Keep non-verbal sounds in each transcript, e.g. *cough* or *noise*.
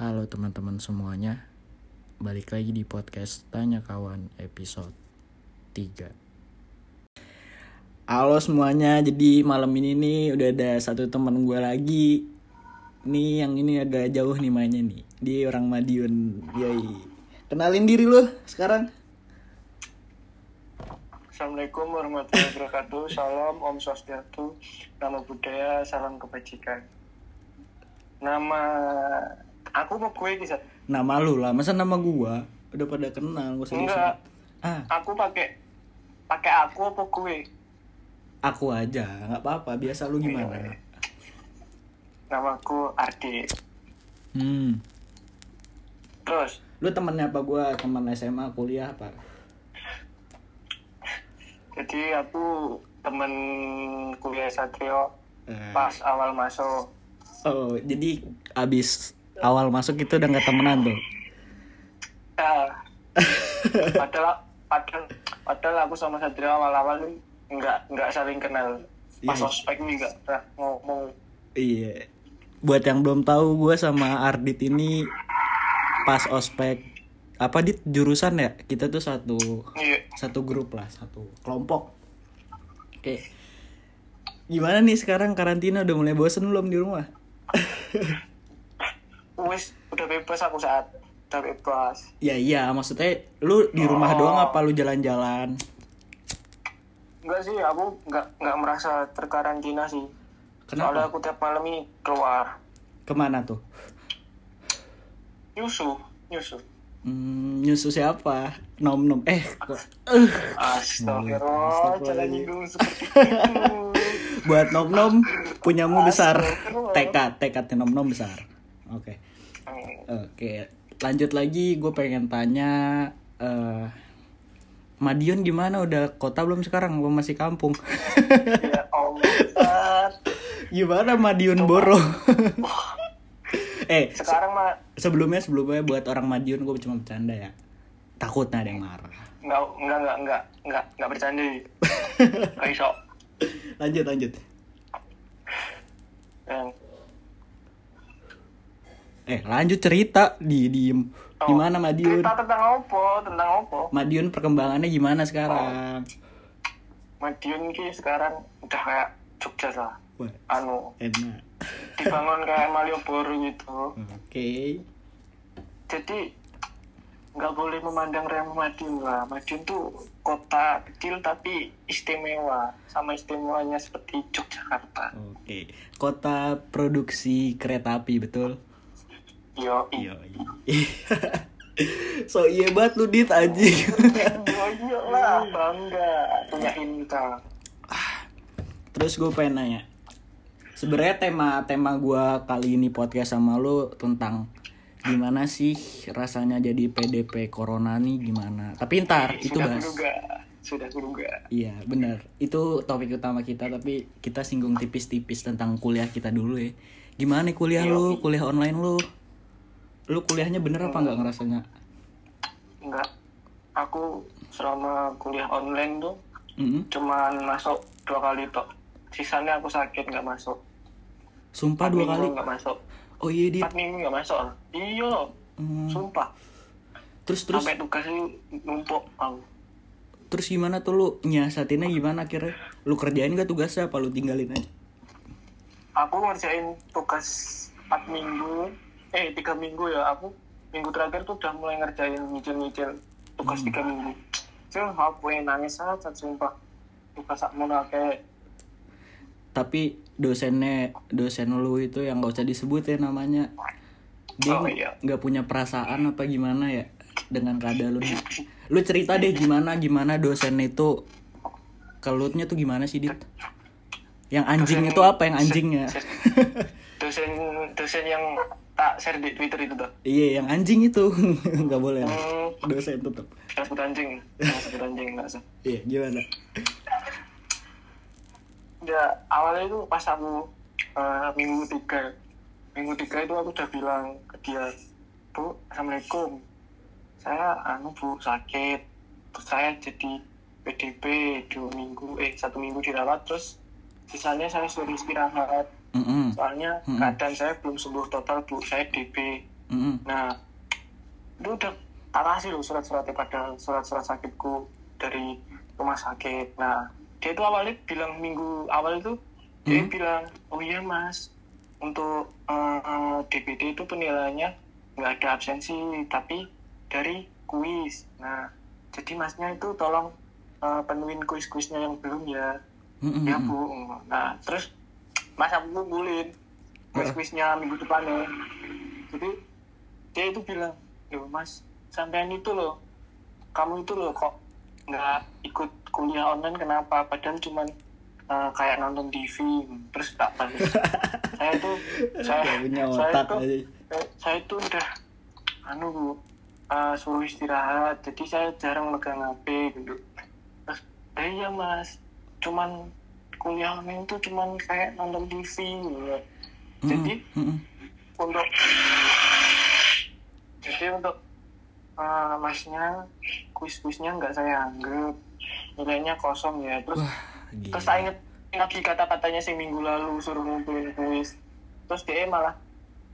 Halo teman-teman semuanya Balik lagi di podcast Tanya Kawan episode 3 Halo semuanya Jadi malam ini nih udah ada satu teman gue lagi Nih yang ini agak jauh nih mainnya nih Dia orang Madiun Yoi Kenalin diri lo sekarang Assalamualaikum warahmatullahi wabarakatuh. Salam Om Swastiastu. Nama budaya, salam kebajikan. Nama aku mau gue bisa. Nama lu lah Masa nama gua Udah pada kenal gak usah Enggak. Ah Aku pakai pakai aku apa gue? aku aja nggak apa-apa Biasa lu gimana Namaku Ardi. Hmm Terus Lu temennya apa gua Teman SMA kuliah apa jadi aku temen kuliah Satrio Eh. pas awal masuk. Oh, jadi abis awal masuk itu udah nggak temenan tuh. Ya. *laughs* padahal padahal padahal aku sama Satrio awal-awal nggak nggak saling kenal. Pas Iya. ospek nih nggak pernah ngomong. Iya. Buat yang belum tahu, gue sama Ardit ini pas ospek apa dit jurusan ya? Kita tuh satu Iya. satu grup lah, satu kelompok. Oke. Gimana nih sekarang karantina udah mulai bosen belum di rumah? *laughs* Wis udah bebas aku saat udah bebas. Ya iya, maksudnya lu di rumah doang apa lu jalan-jalan? Enggak sih, aku nggak nggak merasa terkarantina sih. Kenapa? Soalnya aku tiap malam ini keluar. Ke mana tuh? Nyusu, nyusu. Hmm, nyusu siapa? Nom nom. Eh. *laughs* Astagfirullah, jangan nyinggung seperti *laughs* itu. buat nom nom punyamu besar tekad tekadnya nom nom besar oke oke lanjut lagi gue pengen tanya eh Madiun gimana? Udah kota belum sekarang? Gue masih kampung. Ya Allah, Ustaz. *laughs* gimana Madiun Boro? *laughs* Eh Sekarang mah sebelumnya sebelumnya buat orang Madiun gue cuma bercanda ya. Takutnya ada yang marah. Nggak nggak nggak nggak nggak nggak bercanda. *laughs* Nggak iso. lanjut lanjut. Yang eh lanjut cerita di diem gimana Madiun? cerita tentang opo, tentang opo. Madiun perkembangannya gimana sekarang? Madiun ki sekarang udah kayak Jogja lah. Anu enak. dibangun kayak Malioboro gitu. oke. Jadi nggak boleh memandang remeh Madiun lah. Madiun tuh kota kecil tapi istimewa. Sama istimewanya seperti Yogyakarta. Oke, kota produksi kereta api betul? Yo Iya. *laughs* so iya banget lu dit anjing. iya lah bangga punya Inka Terus gue pengen nanya. Sebenarnya tema tema gue kali ini podcast sama lu tentang gimana sih rasanya jadi PDP Corona nih gimana? Tapi ntar itu sudah bahas. kuduga sudah kuduga Iya benar. Itu topik utama kita tapi kita singgung tipis-tipis tentang kuliah kita dulu ya. Gimana nih kuliah lu? Kuliah online lu? Lu kuliahnya bener apa nggak ngerasanya? enggak aku selama kuliah online tuh Mm-mm. cuman masuk dua kali tok sisanya aku sakit nggak masuk Sumpah dua kali. nggak masuk Oh iya dit. empat minggu nggak masuk iya Hmm. sumpah Terus terus sampai tugas ini numpuk aku terus gimana tuh lu nyiasatinnya gimana akhirnya? Lu kerjain gak tugasnya apa lu tinggalin aja? aku ngerjain tugas 4 minggu eh tiga minggu ya aku minggu terakhir tuh udah mulai ngerjain nyicil-nyicil tugas tiga minggu sih aku yang nangis saja sumpah tugas sak mau kayak Tapi dosennya dosen lu itu yang gak usah disebut ya namanya. Dia Oh, iya. nggak punya perasaan apa gimana ya dengan keadaan lu. Lu cerita deh gimana gimana dosen itu kelutnya tuh gimana sih dit? Yang anjing itu apa yang anjingnya? dosen dosen yang tak share di twitter itu tuh. Iya yang anjing itu. *laughs* Nggak boleh. Hmm, dosen tetap. jangan sebut anjing. Jangan sebut anjing nggak usah Iya gimana? ya awalnya itu pas aku eh, minggu tiga. Minggu tiga itu aku udah bilang ke dia bu assalamualaikum. Saya anu bu sakit. Terus saya jadi PDP dua minggu eh satu minggu dirawat. Terus sisanya saya suruh istirahat Mm-mm. soalnya Mm-mm. keadaan saya belum sembuh total bu saya DB Mm-mm. nah itu udah tak kasih loh surat-suratnya pada surat-surat sakitku dari rumah sakit nah dia itu awalnya bilang minggu awal itu dia Hmm. bilang oh iya mas untuk eh, DBD itu penilaiannya nggak ada absensi tapi dari kuis nah jadi masnya itu tolong eh, penuhin kuis-kuisnya yang belum ya Mm-mm. ya bu nah terus mas aku kumpulin kuis-kuisnya minggu depannya. Jadi dia itu bilang loh mas sampean itu loh kamu itu loh kok nggak ikut kuliah online kenapa? Padahal cuman eh, kayak nonton TV terus tak balik. *laughs* Saya itu saya, punya saya otak itu aja. saya, saya itu udah anu bu eh, suruh istirahat. Jadi saya jarang megang HP gitu. Terus "Eh, iya mas cuman kuliah online itu cuman kayak nonton TV gitu. jadi Mm-mm. untuk jadi untuk eh, masnya kuis-kuisnya nggak saya anggap nilainya kosong ya terus Wah, gila. terus saya inget lagi kata-katanya si minggu lalu suruh ngumpulin kuis terus dia malah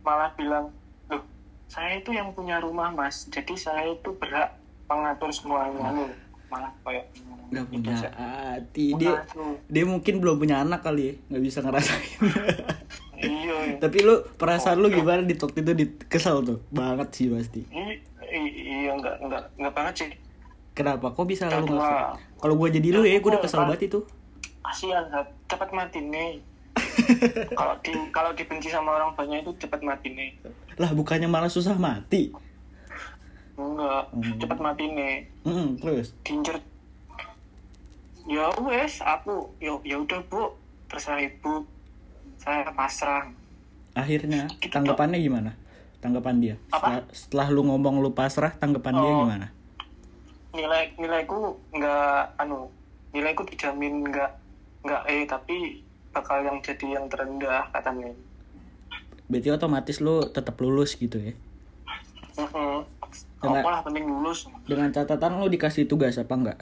malah bilang loh saya itu yang punya rumah mas jadi saya itu berhak mengatur semuanya loh malah kayak Gitu punya hati. Dia dia mungkin belum punya anak kali ya nggak bisa ngerasain. Iya. *laughs* Tapi lu perasaan lu gimana di waktu itu? Di kesel tuh? Banget sih pasti. Iya nggak nggak nggak banget sih. Kenapa? Kok bisa lu nggak kalau gua jadi lu ya gua udah kesel Tua. banget itu. Kasihan cepat mati nih. *laughs* Kalau di kalau dibenci sama orang banyak itu cepat mati nih. Lah bukannya malah susah mati? Enggak Hmm. cepat mati nih. Mm, terus? Diincer ya wes aku ya ya udah bu. Terserah ibu. Saya pasrah. Akhirnya Gitu, tanggapannya gimana? Tanggapan dia? Apa? setelah, setelah lu ngomong lu pasrah tanggapan dia Oh. gimana? Nilai nilaiku nggak anu nilaiku dijamin nggak nggak eh tapi bakal yang jadi yang terendah katanya. Berarti otomatis lu tetap lulus gitu ya? Heeh. Dengan- apa lah penting lulus. dengan catatan lu dikasih tugas apa enggak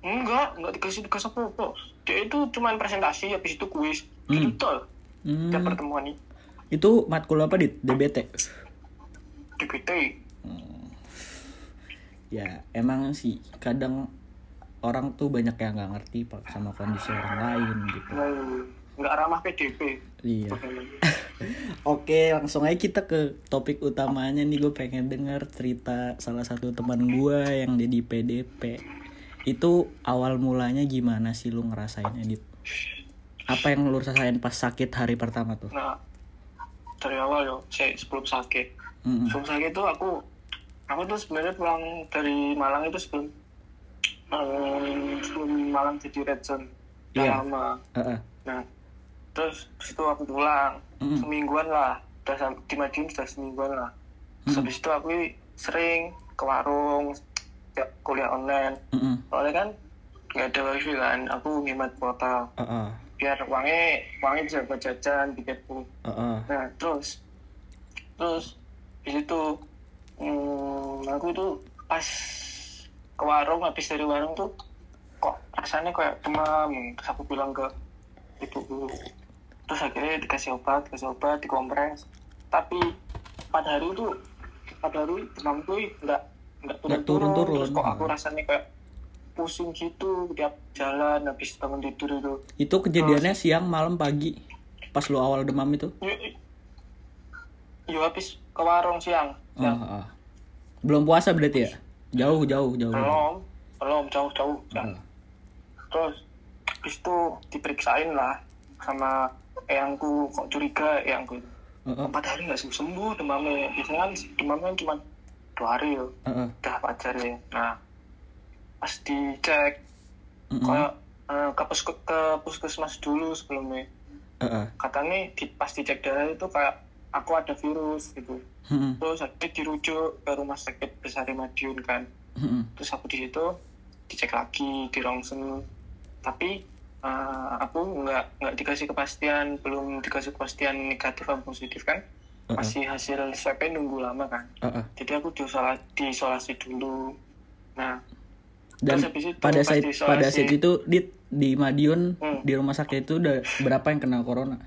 enggak enggak dikasih tugas apa apa. Dia itu cuman presentasi habis itu kuis. Hmm. gitu tol. Hmm, tiap pertemuan ini. Itu matkul apa di DBT DBT ya emang sih. Kadang orang tuh banyak yang nggak ngerti pak sama kondisi orang lain gitu. Nah, nggak ramah PDP iya. *laughs* Oke, langsung aja kita ke topik utamanya nih. Gue pengen denger cerita salah satu teman gue yang jadi PDP. Itu awal mulanya gimana sih lu ngerasain edit? Apa yang lu rasain pas sakit hari pertama tuh? nah dari awal yo saya sebelum sakit Mm-mm. sebelum sakit itu aku aku tuh sebenarnya pulang dari Malang itu sebelum eh, sebelum Malang jadi red zone udah Iya. lama Heeh. nah terus itu aku pulang Mm-mm. semingguan lah udah di Madiun sudah semingguan lah Mm-mm. habis itu aku sering ke warung kuliah online Mm-mm. soalnya kan nggak ada wifi kan aku hemat kuota Heeh. biar uangnya uangnya bisa buat jajan tiketku Heeh. nah terus terus di situ hmm, aku itu pas ke warung habis dari warung tuh kok rasanya kayak demam terus aku bilang ke ibuku terus akhirnya dikasih obat dikasih obat dikompres tapi pada hari itu pada hari demamku nggak nggak Nggak turun-turun terus kok aku rasanya kayak pusing gitu tiap jalan habis bangun tidur itu Itu kejadiannya siang, malam, pagi. Pas lu awal demam itu? Yuk habis ke warung siang. Oh, siang. heeh. Belum puasa berarti ya? Jauh, jauh, jauh. Belum, belum jauh-jauh. siang. Heeh. Terus habis itu diperiksain lah sama eyangku kok curiga eyangku. Empat hari nggak sembuh sembuh demamnya. Biasanya kan demamnya cuma dua hari yo. Heeh. Udah wajar ya. Nah pas dicek Mm-mm. kayak eh, ke, puske- ke puskesmas dulu sebelumnya Heeh. katanya di, pas dicek darah itu kayak aku ada virus gitu Mm-mm. terus akhirnya dirujuk ke rumah sakit besar di Madiun kan Mm-mm. terus aku di situ dicek lagi di rongsen tapi eh, aku nggak nggak dikasih kepastian belum dikasih kepastian negatif atau positif kan. Masih hasil swab nunggu lama kan Heeh. jadi aku diisolasi, diisolasi dulu nah Dan itu pada saat diisolasi- pada saat itu di di Madiun Hmm. di rumah sakit itu udah berapa yang kena corona?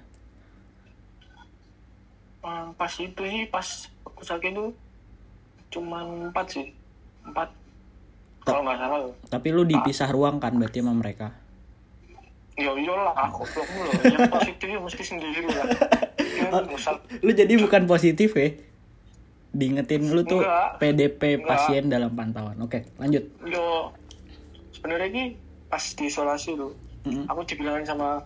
pas itu sih pas aku sakit itu cuman empat sih empat kalau nggak salah loh Tapi lu dipisah ruang kan berarti sama mereka. Ya iyalah aku belum loh yang positif ya mesti sendiri lah ya, misal Lu jadi bukan positif ya? Diingetin lu tuh Enggak. PDP Enggak. pasien dalam pantauan. Oke, lanjut. yo sebenarnya ini pas diisolasi tuh Mm-mm. aku dibilangin sama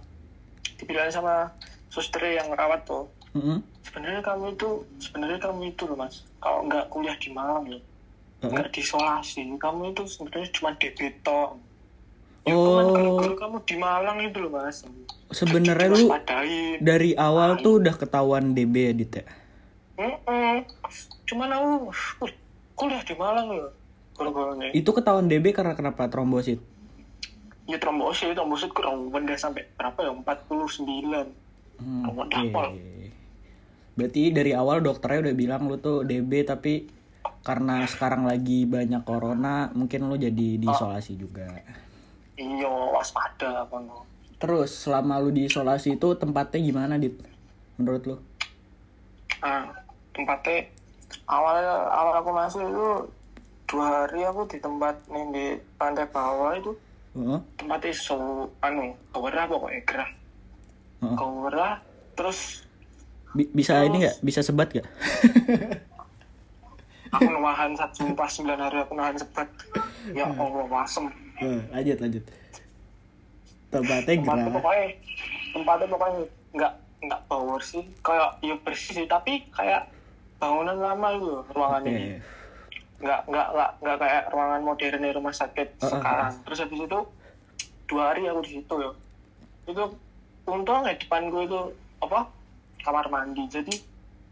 dibilangin sama suster yang rawat tuh Mm-mm. sebenarnya kamu itu sebenarnya kamu itu loh mas kalau nggak kuliah di Malang ya Heeh. nggak diisolasi kamu itu sebenarnya cuma debito ya Oh. gara-gara kamu di Malang itu loh mas Sebenarnya lu dari awal tuh udah ketahuan DB ya, Dit ya? Mm-mm. cuman aku uh, kuliah di Malang loh gara-garanya Itu ketahuan DB karena kenapa trombosit? ya trombosit trombosit kurang benda sampai berapa ya 49 Hmm, dapol. Berarti dari awal dokternya udah bilang lu tuh DB tapi karena sekarang lagi banyak corona mungkin lu jadi diisolasi juga. Iya waspada apa no Terus selama lu diisolasi itu tempatnya gimana dit? Menurut lu? nah tempatnya awal awal aku masuk itu dua hari aku di tempat nih di pantai bawah itu Heeh. tempatnya so anu gerah pokoknya gerah Heeh. gerah terus Bi- bisa ini nggak? Bisa sebat gak? aku nahan satu sumpah sembilan hari aku nahan sebat ya allah wasem Eh, lanjut lanjut. Tempatnya tempatnya gerah. pokoknya tempatnya pokoknya nggak nggak power sih kayak ya bersih sih tapi kayak bangunan lama gitu ruangan Oke. ini nggak nggak nggak nggak kayak ruangan modern di rumah sakit Uh, uh, sekarang terus habis itu dua hari aku di situ ya itu untung ya depan gue itu apa kamar mandi jadi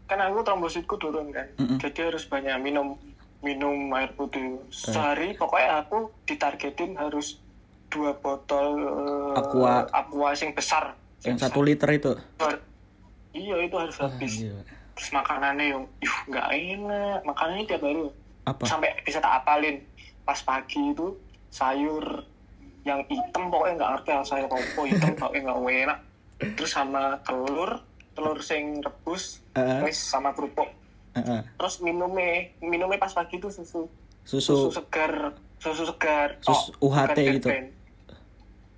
kan aku trombositku turun kan Mm-mm. jadi harus banyak minum minum air putih sehari pokoknya aku ditargetin harus dua botol eh, Aqua. aqua yang besar Yang satu liter itu. iya itu harus Ah, habis gila. terus makanannya yang ih nggak enak makanannya tiap hari Apa? sampai bisa tak apalin pas pagi itu sayur yang hitam pokoknya nggak ngerti lah sayur apa hitam *laughs* pokoknya nggak enak terus sama telur telur sing rebus Heeh. wis sama kerupuk Terus minumnya minumnya pas pagi itu susu Susu susu segar susu segar Sus- tok, UHT bukan gitu?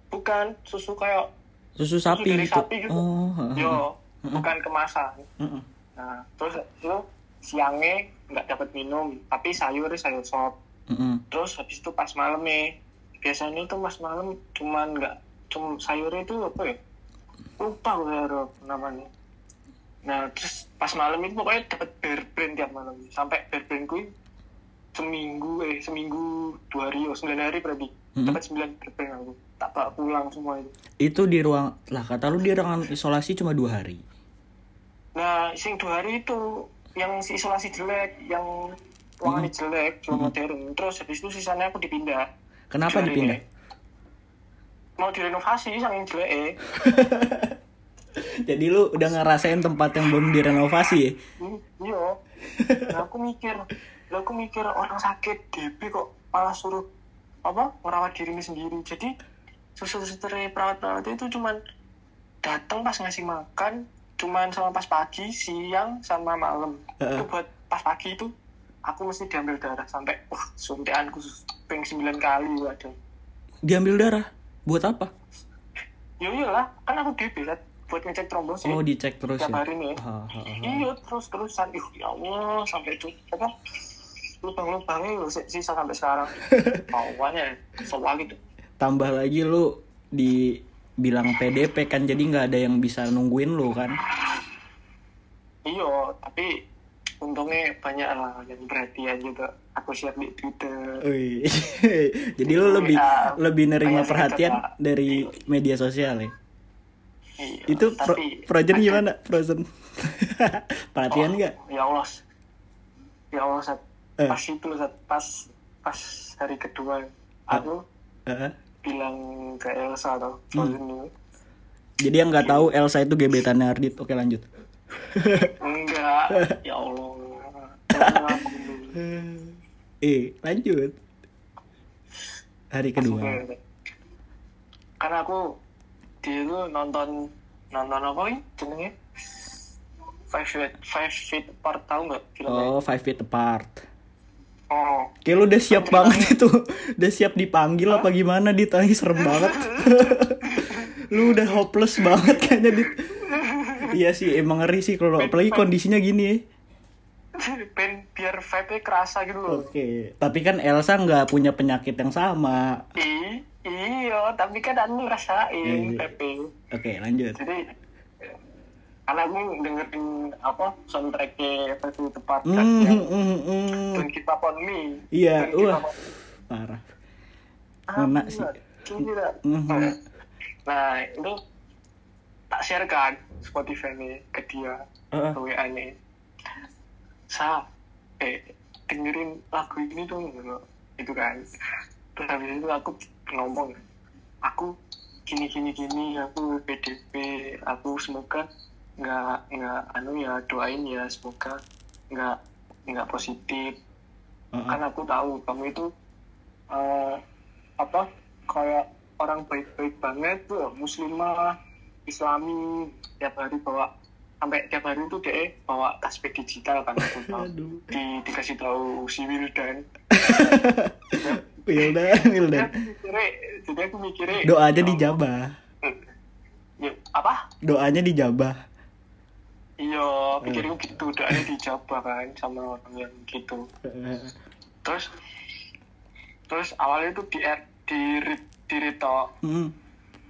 Bukan susu kayak susu sapi dari gitu. sapi gitu. Oh, heeh. yo bukan kemasan Heeh. nah terus itu siangnya nggak dapat minum tapi sayur sayur sop Heeh. terus habis itu pas malam nih biasanya itu pas malam cuman nggak cuma sayurnya itu apa ya lupa gue Rob, namanya nah terus pas malam itu pokoknya dapat bear brand tiap malam. Sampai bear brand gue seminggu eh seminggu dua hari oh sembilan hari berarti. Mhm. dapat sembilan bear brand aku. Tak bawa pulang semua itu. Itu di ruang lah kata lu di ruangan isolasi cuma dua hari. nah sing dua hari itu yang si isolasi jelek yang ruangannya jelek cuma modern. Terus habis itu sisanya aku dipindah. Kenapa dipindah? ini. mau direnovasi saking jelek eh *laughs* Jadi lu udah ngerasain tempat yang belum direnovasi ya? Iya nah, aku mikir lah aku mikir orang sakit DB kok malah suruh apa merawat dirinya sendiri jadi suster-suster perawat-perawat itu cuman datang pas ngasih makan cuman sama pas pagi siang sama malam Heeh. itu buat pas pagi itu aku mesti diambil darah sampai wah suntikan khusus peng 9 kali waduh Diambil darah buat apa? ya iyalah kan aku DB kan buat ngecek trombosit Oh dicek terus tiap ya. hari nih Ha, ha, ha. iya terus terusan ih ya Allah sampai itu apa lubang-lubangnya si- sisa sampai sekarang *laughs* awalnya soal itu Tambah lagi lu dibilang PDP kan jadi nggak ada yang bisa nungguin lu kan? iya tapi untungnya banyak lah yang perhatian juga aku share di Twitter *laughs* jadi lu lebih Ya, lebih nerima perhatian dari media sosial ya? Iya, Itu pro, tapi Frozen gimana? Frozen. *laughs* perhatian nggak? ya Allah ya Allah saat Eh. pas itu saat pas pas hari kedua aku Heeh. bilang ke Elsa atau Hmm. Frozen dulu Jadi yang nggak tahu Elsa itu gebetannya Ardit. Oke lanjut. *laughs* enggak ya Allah. *laughs* Eh lanjut. Hari kedua. Karena aku dia itu nonton nonton apa ini jenenge? Five Feet Five Feet Apart tahu nggak filmnya? Oh, Five Feet Apart. Oh, Kayak lu udah siap banget itu. Udah siap dipanggil apa gimana dit? Tadi serem banget. *laughs* lu udah hopeless banget kayaknya dit. Iya sih, emang ngeri sih kalau apalagi kondisinya gini ya. pen biar vibe-nya kerasa gitu loh. Oke, tapi kan Elsa nggak punya penyakit yang sama. Iya, tapi kan anu ngerasain Iya, iya. Pepe. Oke, lanjut. Jadi karena aku dengerin apa soundtracknya Five Feet Apart Hmm, kan yang hmm, hmm, hmm. Don't Give Up On Me. Iya, wah. Me. Parah. Ah, Ngena iya, sih. Mhm. Nah, itu tak share kan Spotify nih ke dia, Heeh. ke WA nih. Sa, eh, dengerin lagu ini dong, gitu. itu kan. Terus habis itu aku ngomong, aku gini gini gini, aku PDP, aku semoga nggak nggak anu ya doain ya semoga nggak nggak positif Heeh. kan aku tahu kamu itu eh, apa kayak orang baik-baik banget tuh muslimah islami tiap hari bawa sampai tiap hari itu dia bawa tasbih digital kan aku *laughs* tahu Aduh. di dikasih tahu si Wildan *laughs* Wildan, *laughs* Wildan. aku mikirnya jadi aku mikirnya Doanya dijabah. ya, apa Doanya dijabah. iya pikirku gitu doanya dijabah kan sama orang yang gitu Heeh. terus terus awalnya itu di di di retok Hmm.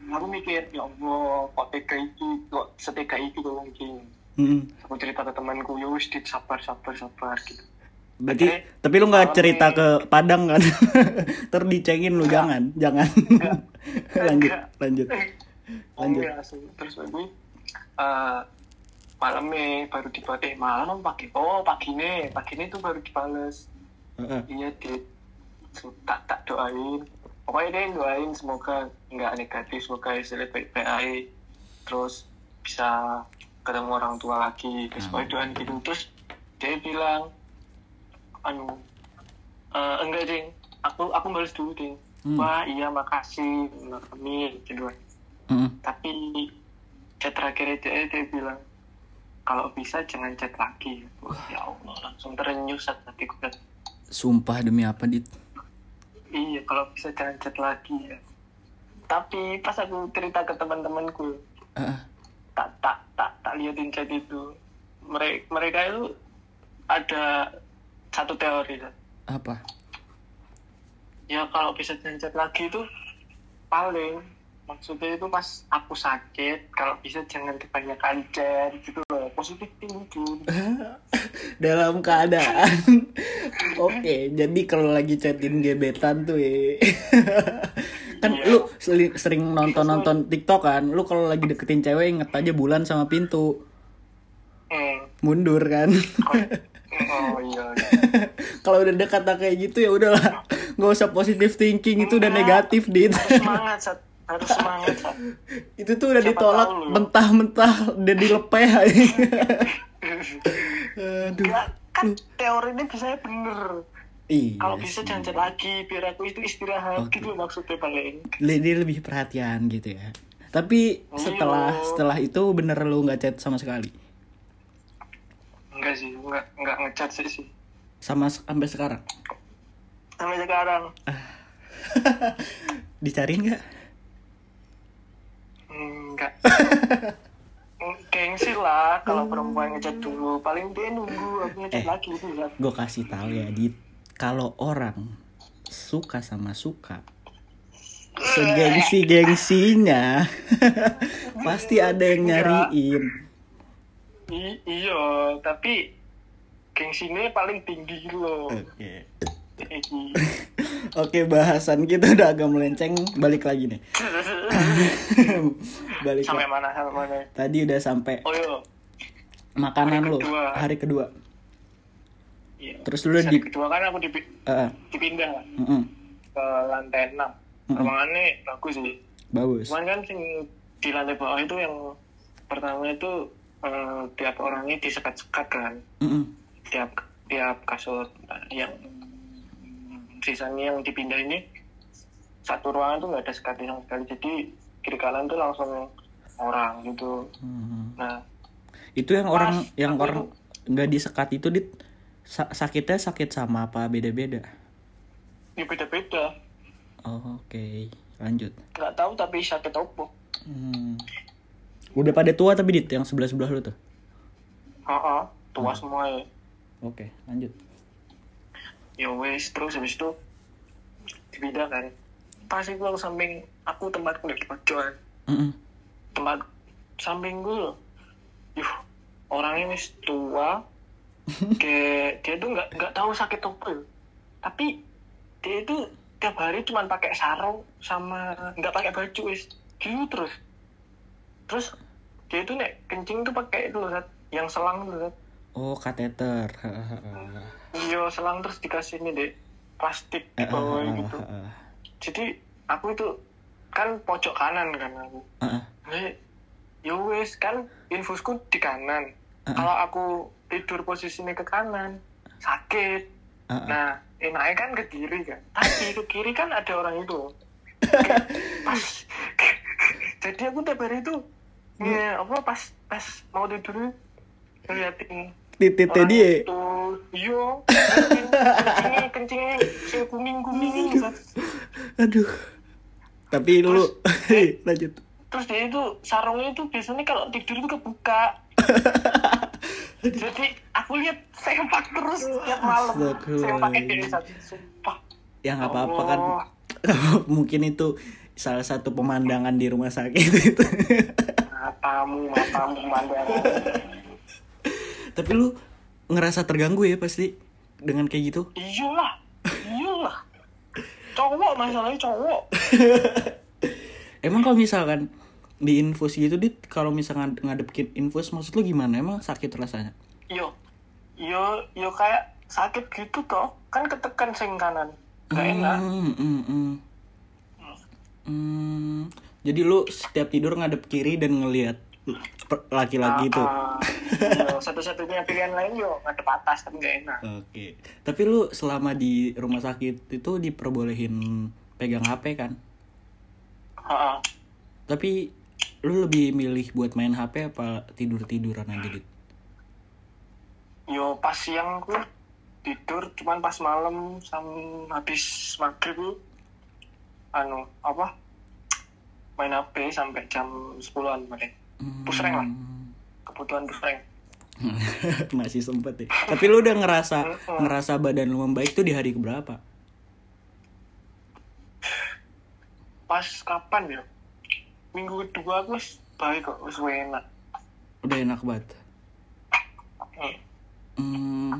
aku mikir ya allah kok tega iki kok setega iki kok mungkin Hmm. aku cerita ke temanku ya wis sabar sabar sabar gitu Berarti, Oke. tapi lu nggak cerita ke Padang kan? *laughs* Ntar dicengin lu, jangan, jangan. *laughs* lanjut, lanjut. oh Lanjut. terus lagi eh malamnya baru dibales eh malam pagi oh pagi nih pagi nih tuh baru dibales Heeh. iya So, tak tak doain pokoknya dia doain semoga nggak negatif semoga hasilnya baik-baik aja terus bisa ketemu orang tua lagi terus pokoknya doain gitu terus dia bilang anu "Eh, enggak ding aku aku balas dulu ding Hmm. wah iya makasih amin gitu kan. Heeh. tapi chat terakhir dia dia bilang kalau bisa jangan chat lagi Wah, ya Allah langsung terenyuh saat hatiku Sumpah demi apa, Dit? Iya, kalau bisa jangan chat lagi ya. Tapi pas aku cerita ke teman-temanku, Heeh. tak tak tak tak liatin chat itu. Mereka mereka itu ada satu teori. Sat. apa? Ya kalau bisa chat lagi itu paling maksudnya itu pas aku sakit, kalau bisa jangan kebanyakan chat gitu loh. Positif thinking. *laughs* Dalam keadaan *laughs* Oke, jadi kalau lagi chatin gebetan tuh ya *laughs* Kan Iya. lu sering nonton-nonton TikTok kan Lu kalau lagi deketin cewek inget aja bulan sama pintu Hmm. Mundur kan Oh iya. iya. *laughs* Kalau udah dekat kayak gitu ya udahlah nggak usah positive thinking itu udah negatif dit semangat, Sat. Harus semangat, Sat. *laughs* itu tuh udah Siapa ditolak mentah-mentah udah dilepeh *laughs* aduh Enggak, kan teorinya bisa bener. iya kalau bisa jangan chat lagi biar aku itu istirahat Oke. gitu maksudnya paling dia lebih perhatian gitu ya tapi setelah Iya. setelah itu bener lu nggak chat sama sekali enggak sih enggak enggak ngechat sih sih. Sama sampai sekarang? Sampai sekarang. *laughs* Dicariin nggak? Enggak. *laughs* Gengsi lah kalau perempuan ngechat dulu paling dia nunggu aku ngechat Eh. lagi gitu ya gue kasih tahu ya dit. Kalau orang suka sama suka *laughs* segengsi gengsinya pasti ada yang nyariin I- iya tapi gengsinya paling tinggi gitu loh. Oke. Eh, *laughs* oke bahasan kita udah agak melenceng balik lagi nih. *laughs* Balik sampai lagi. mana sampai mana? Tadi udah sampai oh iya. makanan Hari lu kedua. hari kedua. Iya. Terus lu udah di- kedua kan aku dipi- Eh, dipindah mm-mm, ke lantai 6 Mm-mm. ruangannya bagus sih. Bagus. Cuman kan sing di lantai bawah itu yang pertama itu eh, tiap orangnya disekat-sekat kan Mm-mm. tiap tiap kasur Nah, yang sisanya yang dipindah ini satu ruangan tuh nggak ada sekatnya sama sekali jadi kiri kanan tuh langsung orang gitu Hmm. nah Itu yang orang yang orang nggak disekat itu dit sa- sakitnya sakit sama apa beda-beda. ya beda-beda Oh, Oke, lanjut. nggak tahu tapi sakit apa Hmm. Udah pada tua tapi dit? Yang sebelah sebelah lu tuh. Heeh, tua Hmm. semua ya Oke, lanjut. ya wes terus habis itu dipindah kan. Pas itu aku samping aku tempatku di pojokan Mm-mm. tempat samping gue loh. Yuh orangnya wis tua. *laughs* Kayak dia tuh nggak nggak tahu sakit apa. Tapi dia itu tiap hari cuma pakai sarung sama nggak pakai baju wis gitu terus terus dia itu nek kencing tuh pakai itu loh yang selang tuh. Oh, kateter. iya selang terus dikasih ini deh plastik di bawah gitu jadi aku itu kan pojok kanan kan aku Nih, ya wes kan infusku di kanan. Kalau aku tidur posisinya ke kanan, sakit. Nah, enaknya kan ke kiri kan. Tapi ke kiri kan ada orang itu. *laughs* pas *laughs* jadi aku tiap hari itu ya apa pas pas mau tidur ngeliatin orang dia. itu iya kencingnya kencingnya kuning kuning Aduh. Tapi lu *laughs* lanjut. terus dia itu sarungnya itu biasanya kalau tidur itu kebuka *laughs* jadi aku lihat sempak terus tiap malam sempaknya dari satu sumpah Ya nggak apa-apa kan. Allah. *laughs* Mungkin itu salah satu pemandangan di rumah sakit itu. Matamu matamu pemandangan Tapi lu ngerasa terganggu ya pasti dengan kayak gitu. iyalah iyalah cowok masalahnya cowok *laughs* Emang kalau misalkan di infus gitu dit kalau misalkan ngadepin infus maksud lu gimana? Emang sakit rasanya? yo yo yo kayak sakit gitu toh kan ketekan sing kanan gak enak Hmm, hmm, hmm. Hmm, Jadi lu setiap tidur ngadep kiri dan ngelihat laki-laki itu. Ah, *laughs* yo, satu-satunya pilihan lain yo ngadep atas tapi gak enak Oke. Tapi lu selama di rumah sakit itu diperbolehin pegang HP kan? Heeh. Tapi lu lebih milih buat main HP apa tidur-tiduran aja dit? yo pas siang tuh tidur cuman pas malam sam habis maghrib anu apa main HP sampai jam 10-an balik pusreng lah kebutuhan pusreng *laughs* Masih sempet ya. Tapi lu udah ngerasa ngerasa badan lu membaik tuh di hari keberapa? pas kapan ya minggu kedua aku baik kok wis enak Udah enak banget. Hmm. Hmm,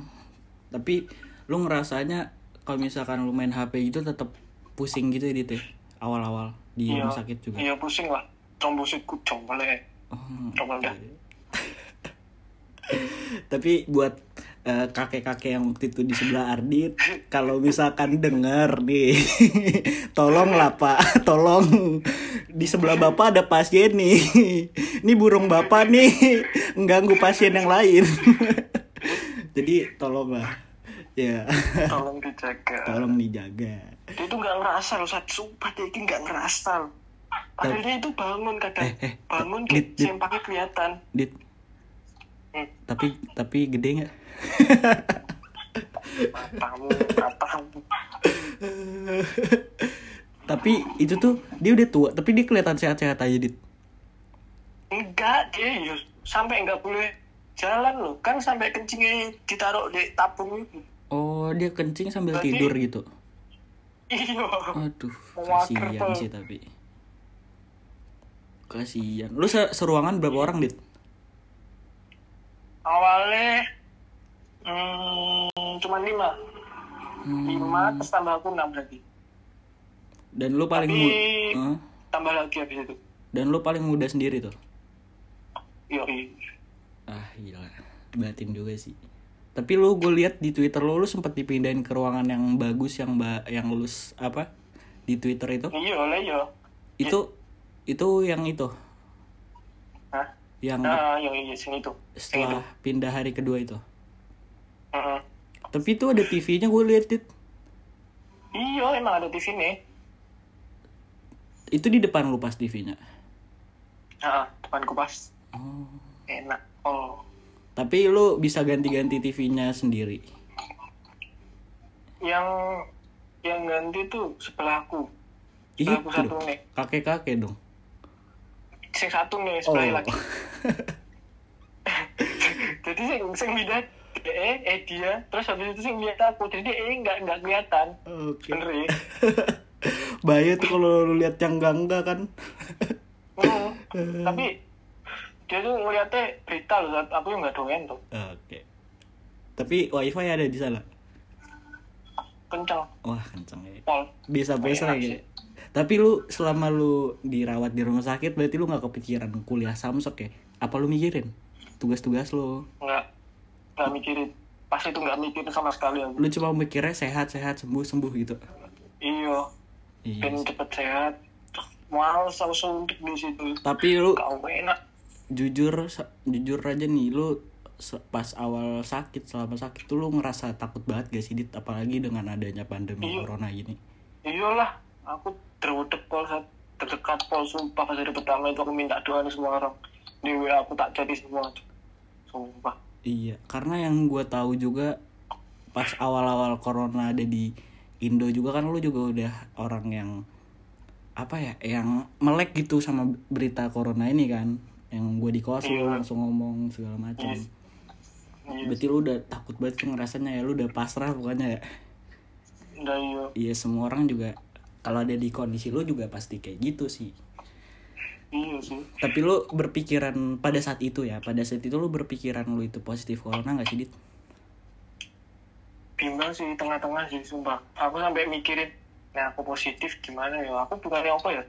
tapi lu ngerasanya kalau misalkan lu main HP gitu tetap pusing gitu ya dit ya? Awal-awal di iya rumah sakit juga. iya pusing lah trombositku jombel ya Oh, jombel dah *laughs* Tapi buat eh, kakek-kakek yang waktu itu di sebelah Ardit, *laughs* kalau misalkan denger nih, *laughs* tolong lah Pak, tolong di sebelah Bapak ada pasien nih. Ini burung Bapak nih mengganggu pasien yang lain. Jadi tolonglah. Ya, tolong dijaga tolong dijaga. Dia itu nggak ngerasa loh saat sumpah dia ini nggak ngerasa loh. Padahal dia itu bangun kadang. Eh, eh, bangun dit, dit. kelihatan. Dit, Hmm, tapi tapi gede nggak? matamu matamu. Tapi itu tuh dia udah tua, tapi dia kelihatan sehat-sehat aja, Dit. enggak dia ya sampai nggak boleh jalan loh. Kan sampai kencingnya ditaruh di tabung itu. Oh, dia kencing sambil Berarti- tidur gitu. Iya Aduh, kasihan sih tapi. Kasihan. Lu se seruangan berapa orang, Dit? awalnya hmm, cuma lima Hmm. lima terus tambah aku enam lagi Dan lu paling Tapi- mu- Hah? tambah lagi habis itu dan lu paling muda sendiri tuh. yoi Ah, gila. Batin juga sih. Tapi lu gue lihat di Twitter lu, lu sempat dipindahin ke ruangan yang bagus yang ba yang lulus apa? Di Twitter itu. iya lah iya Itu itu yang itu. Hah? Yang nah yang sini tuh setelah pindah hari kedua itu. Heeh. Tapi itu ada TV-nya gue lihat Dit. iya emang ada TV nih Itu di depan lu pas TV-nya. ah depan kupas Oh. enak oh Tapi lu bisa ganti-ganti TV-nya sendiri. yang yang ganti tuh sebelahku Itu sebelahku satu nih Kakek-kakek dong. sing satu nih Oh. sebelah lagi *laughs* jadi sing sing lihat eh eh dia terus habis itu sing lihat aku jadi eh nggak nggak kelihatan Oke. bener ya *laughs* Bahaya tuh kalau lu lihat yang enggak kan. Hmm, tapi dia tuh ngeliatnya berita loh aku yang nggak doyan tuh Oke. Tapi wifi ada di sana. kencang Wah, kenceng ya. pol Bisa sih. ya. Tapi lu selama lu dirawat di rumah sakit berarti lu nggak kepikiran kuliah samsek ya? Apa lu mikirin tugas-tugas lu? nggak nggak mikirin pas itu nggak mikirin sama sekali aku Lu cuma mikirnya sehat-sehat sembuh-sembuh gitu. iya Iya. pengen cepet sehat males aku suntik di situ Tapi lu kau enak jujur jujur aja nih lu pas awal sakit selama sakit tuh lu ngerasa takut banget gak sih dit? Apalagi dengan adanya pandemi Iya. corona gini. Iyalah aku terwedek pol terdekat pol sumpah pas hari pertama itu aku minta doa nih semua orang. Di WA aku tak jadi semua. Sumpah. Iya karena yang gue tahu juga pas awal-awal corona ada di Indo juga kan lu juga udah orang yang apa ya yang melek gitu sama berita corona ini kan yang gue di lu Iya. langsung ngomong segala macam Yes. Iya, berarti lu udah takut banget tuh ngerasanya ya lu udah pasrah pokoknya ya. Udah iya. Iya semua orang juga kalau ada di kondisi lu juga pasti kayak gitu sih. Iya sih. Tapi lu berpikiran pada saat itu ya pada saat itu lu berpikiran lu itu positif corona gak sih dit? Bimbang sih tengah-tengah sih sumpah. Aku sampai mikirin nah aku positif gimana ya? Aku bukannya apa ya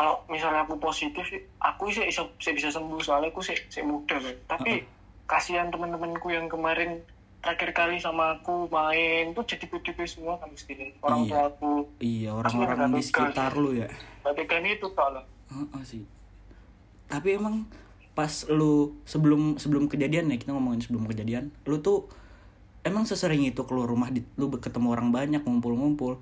kalau misalnya aku positif aku sih bisa, bisa bisa sembuh. Soalnya aku sih sih muda kan tapi kasihan teman-temanku yang kemarin terakhir kali sama aku main tuh jadi PDP semua kan mesti orang Iya. tua aku iya orang-orang di sekitar lu ya. Tapi kan itu soalnya Heeh sih. Tapi emang pas lu sebelum sebelum kejadian ya kita ngomongin sebelum kejadian lu tuh emang sesering itu keluar rumah di, lu ketemu orang banyak ngumpul-ngumpul?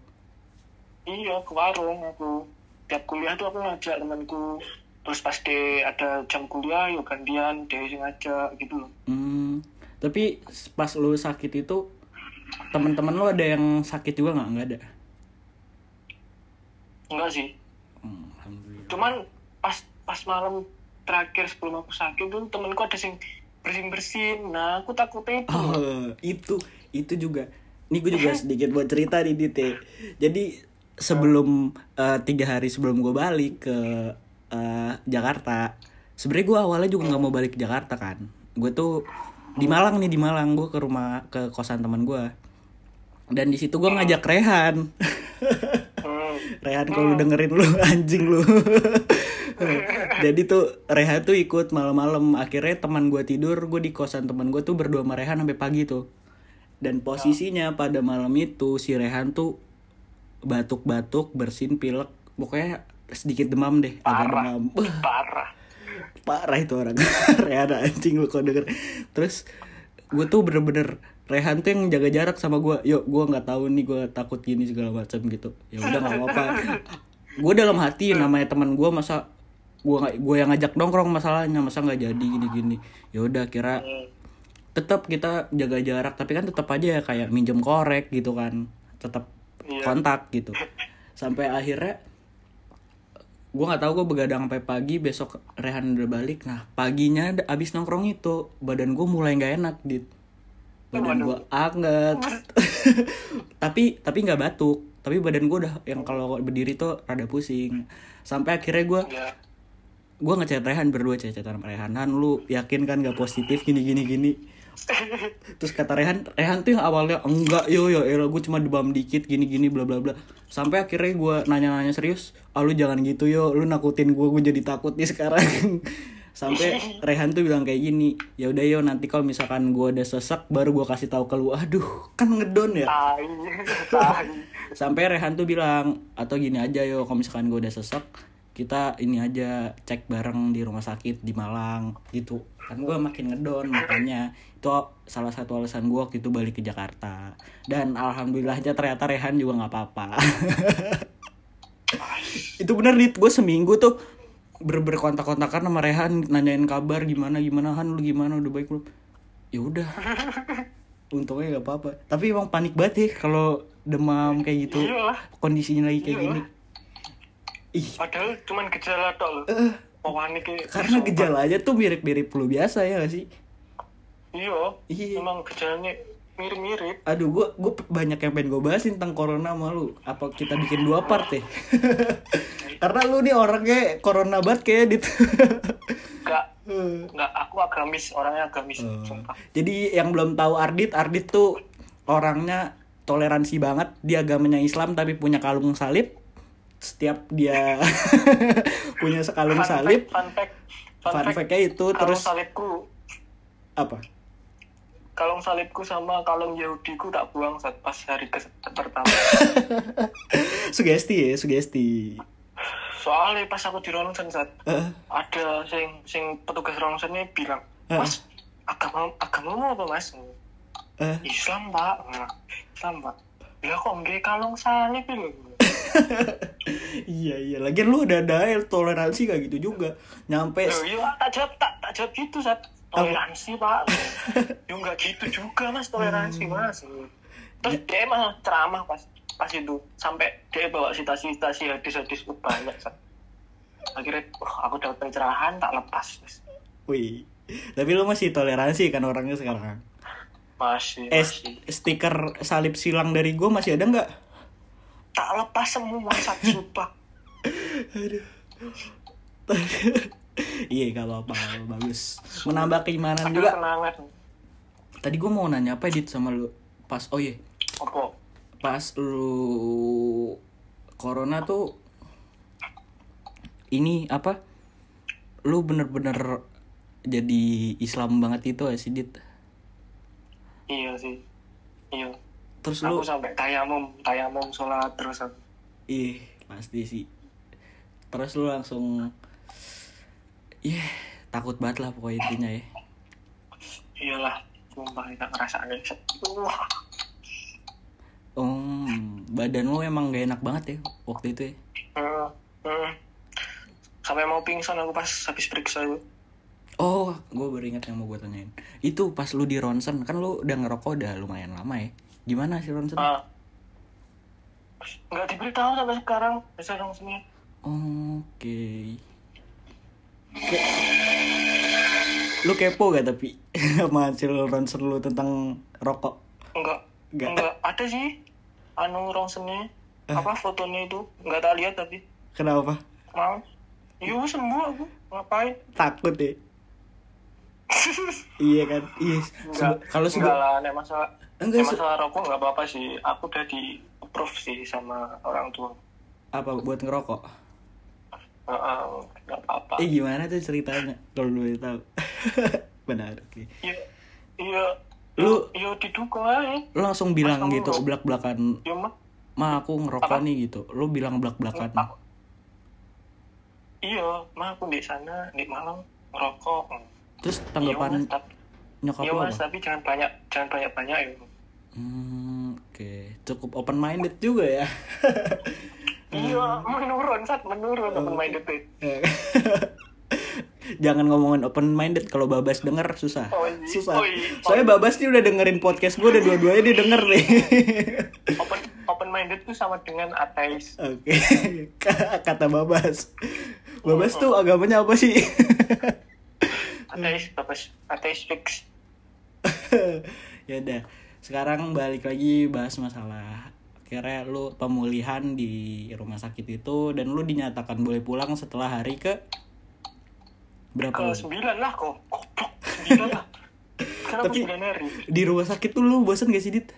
Iya ke warung aku tiap kuliah tuh aku ngajak temanku. Terus pas de ada jam kuliah yuk gantian dia yang ngajak gitu loh. Hmm, tapi pas lu sakit itu teman-teman lu ada yang sakit juga nggak? Nggak ada? Enggak sih. Hmm, cuman pas pas malam terakhir sebelum aku sakit tuh temenku ada yang bersin bersin nah aku takutnya itu. Oh, itu itu juga. Ini gue juga *laughs* sedikit buat cerita nih Dit ya. Jadi sebelum eh, tiga hari sebelum gue balik ke eh, Jakarta, sebenarnya gue awalnya juga nggak mau balik ke Jakarta kan. Gue tuh di Malang nih di Malang gue ke rumah ke kosan teman gue. Dan di situ gue ngajak Rehan. *laughs* Rehan kalau dengerin lu *laughs* anjing lu. *laughs* Jadi tuh Rehan tuh ikut malam-malam. Akhirnya teman gue tidur, gue di kosan teman gue tuh berdua sama Rehan sampai pagi tuh. Dan posisinya pada malam itu si Rehan tuh batuk-batuk, bersin, pilek, pokoknya sedikit demam deh, agak Parah. demam. *laughs* Wah, parah. Parah itu orang. *laughs* Rehan anjing lu kok denger. Terus gue tuh bener-bener Rehan tuh yang jaga jarak sama gue yuk gue nggak tahu nih gue takut gini segala macam gitu. Ya udah nggak apa-apa. *laughs* Gue dalam hati namanya teman gue masa gue gue yang ngajak nongkrong masalahnya masa nggak jadi gini-gini. Ya udah kira tetap kita jaga jarak tapi kan tetap aja ya kayak minjem korek gitu kan. Tetap Iya. kontak gitu. Sampai akhirnya gue nggak tahu gue begadang sampai pagi besok Rehan udah balik. Nah paginya abis nongkrong itu badan gue mulai nggak enak dit. Badan gue anget. *laughs* Tapi tapi nggak batuk. Tapi badan gue udah yang kalau berdiri tuh rada pusing. Sampai akhirnya gue ya gue ngechat Rehan berdua chat-chatan sama Rehan Han lu yakin kan gak positif gini gini gini terus kata Rehan Rehan tuh yang awalnya enggak yo yo elah gue cuma demam dikit gini gini bla bla bla. Sampai akhirnya gue nanya-nanya serius ah lu jangan gitu yo lu nakutin gue gue jadi takut nih sekarang. *laughs* Sampai Rehan tuh bilang kayak gini ya udah yo nanti kalau misalkan gue udah sesek baru gue kasih tahu ke lu. Aduh kan ngedon ya? *laughs* Sampai Rehan tuh bilang atau gini aja yo kalau misalkan gue udah sesek kita ini aja cek bareng di rumah sakit di Malang gitu. Kan gue makin ngedon makanya. Itu salah satu alasan gue waktu itu balik ke Jakarta. Dan alhamdulillahnya ternyata Rehan juga nggak apa-apa. *laughs* Itu bener nih gue seminggu tuh ber berkontak-kontakan sama Rehan nanyain kabar gimana gimana Han? Lu gimana? Udah baik belum? Ya udah. *laughs* Untungnya nggak apa-apa. Tapi emang panik banget ya kalau demam kayak gitu. Iyalah. kondisinya lagi kayak Iyalah. gini ih Padahal cuman gejala tok loh. eh, panik ya. karena Sumpah. gejala aja tuh mirip-mirip flu biasa ya gak sih Iya. Iya. Emang gejalanya mirip-mirip. aduh gue gue banyak yang pengen gue bahasin tentang corona sama lu apa kita bikin dua part ya *laughs* karena lu nih orangnya corona banget kayak dit Enggak, *laughs* enggak aku agamis, orangnya agamis. Sumpah. Jadi yang belum tahu Ardit, Ardit tuh orangnya toleransi banget. Dia agamanya Islam tapi punya kalung salib. Setiap dia *laughs* punya sekalung Fun salib, fact, fun fact, fun, fun fact, fact-nya itu kalung terus salibku, apa? kalung salibku sama kalung Yahudiku tak buang saat pas hari ke pertama. *laughs* Sugesti ya, sugesti. Soalnya pas aku di ronsen saat Eh, ada sing sing petugas ronsennya bilang, Mas, agama agamamu apa mas? eh, Islam pak, nah, Islam pak. Ya kok nggak kalung salib lho. *laughs* iya iya. Lagian lu udah ada toleransi kayak gitu juga. Nyampe iya tak jawab tak tak jawab gitu saat toleransi pak. *laughs* ya nggak gitu juga mas toleransi Hmm. mas. Terus dia emang ceramah pas pas itu sampai dia bawa citasi-citasi hadis-hadis banyak saat. Akhirnya, wah aku dapat pencerahan tak lepas. Mas. wih. Tapi lu masih toleransi kan orangnya sekarang. Masih, Eh, masih. stiker salib silang dari gue masih ada nggak? Tak lepas semua saat *laughs* sumpah. *laughs* iya gak apa-apa bagus menambah keimanan juga kenangan. tadi gue mau nanya apa dit sama lu pas oh iya Apa? pas lu corona tuh ini apa lu bener-bener jadi Islam banget itu ya sih dit Iya sih. Iya. Terus Aku lu sampai tayamum, tayamum sholat terus aku. ih pasti sih terus lu langsung Ih, takut banget lah pokoknya intinya ya Iyalah, sumpah kita ngerasain Wah, Oh, badan lu emang gak enak banget ya waktu itu ya? hmm, hmm. Sampai mau pingsan aku pas habis periksa itu. Oh, gue baru ingat yang mau gue tanyain. Itu pas lu di ronsen, kan lu udah ngerokok udah lumayan lama ya. Gimana sih ronsen? Ah. Nggak diberitahu sampai sekarang, bisa langsungnya. Oke. Ke- Lu kepo gak tapi *laughs* sama hasil ronsen lu tentang rokok? Enggak, Nggak. enggak. Ada sih, anu rongsennya. Apa fotonya itu? Enggak tak lihat tapi. Kenapa? Mau? Iya sembuh aku, ngapain? Takut ya? Iya kan? Iya. Enggak, Kalau enggak sebelum lah, nek masalah, Enggak, masalah rokok enggak apa-apa sih. Aku udah di approve sih sama orang tua. apa buat ngerokok? Heeh, enggak apa-apa. Eh gimana tuh ceritanya? Kalau lu tahu. *laughs* Benar, oke. Iya, iya. Lu- iya didukung aja. Lu langsung bilang kamu gitu ngerokok? belak-belakan Ya mah, Ma aku ngerokok Apa? nih gitu. Lu bilang belak-belakan. Aku- iya, mah aku di sana di Malang ngerokok. Terus tanggapan tapi, nyokap iya lu mas, apa? tapi jangan banyak, jangan banyak banyak ya. Hmm, oke. Cukup open minded juga ya. *laughs* Iya, menurun saat menurun Oh. teman main detik. Jangan ngomongin open minded kalau Babas denger susah. Oh, iya. Susah. Oh, iya. Soalnya Babas nih udah dengerin podcast gue udah dua-duanya dia denger nih. *laughs* Open open minded itu sama dengan ateis. Oke. *laughs* Kata Babas. Babas tuh agamanya apa sih? Ateis, bagus. Ateis fix. *laughs* ya udah sekarang balik lagi bahas masalah akhirnya lu pemulihan di rumah sakit itu dan lu dinyatakan boleh pulang setelah hari ke berapa Ke sembilan lah kok. Goblok, sembilan lah. *laughs* Tapi- di rumah sakit tuh lu bosan gak sih dit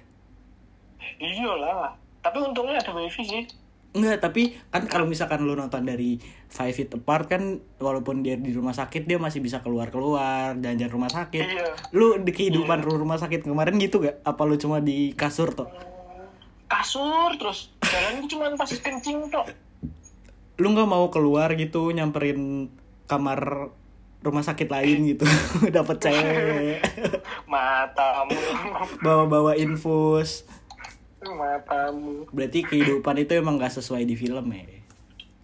Iya lah. Tapi untungnya ada wifi sih. Enggak, tapi kan kalau misalkan lu nonton dari Five Feet Apart kan walaupun dia di rumah sakit dia masih bisa keluar-keluar jalan-jalan rumah sakit. Iya. Lu di kehidupan lu rumah sakit kemarin gitu gak? Apa lu cuma di kasur tuh? Kasur terus. Jalan cuma pas kencing tok. Lu nggak mau keluar gitu nyamperin kamar rumah sakit lain gitu *laughs* dapat cewek *laughs* Matamu. bawa-bawa infus Matamu. berarti kehidupan itu emang gak sesuai di film ya?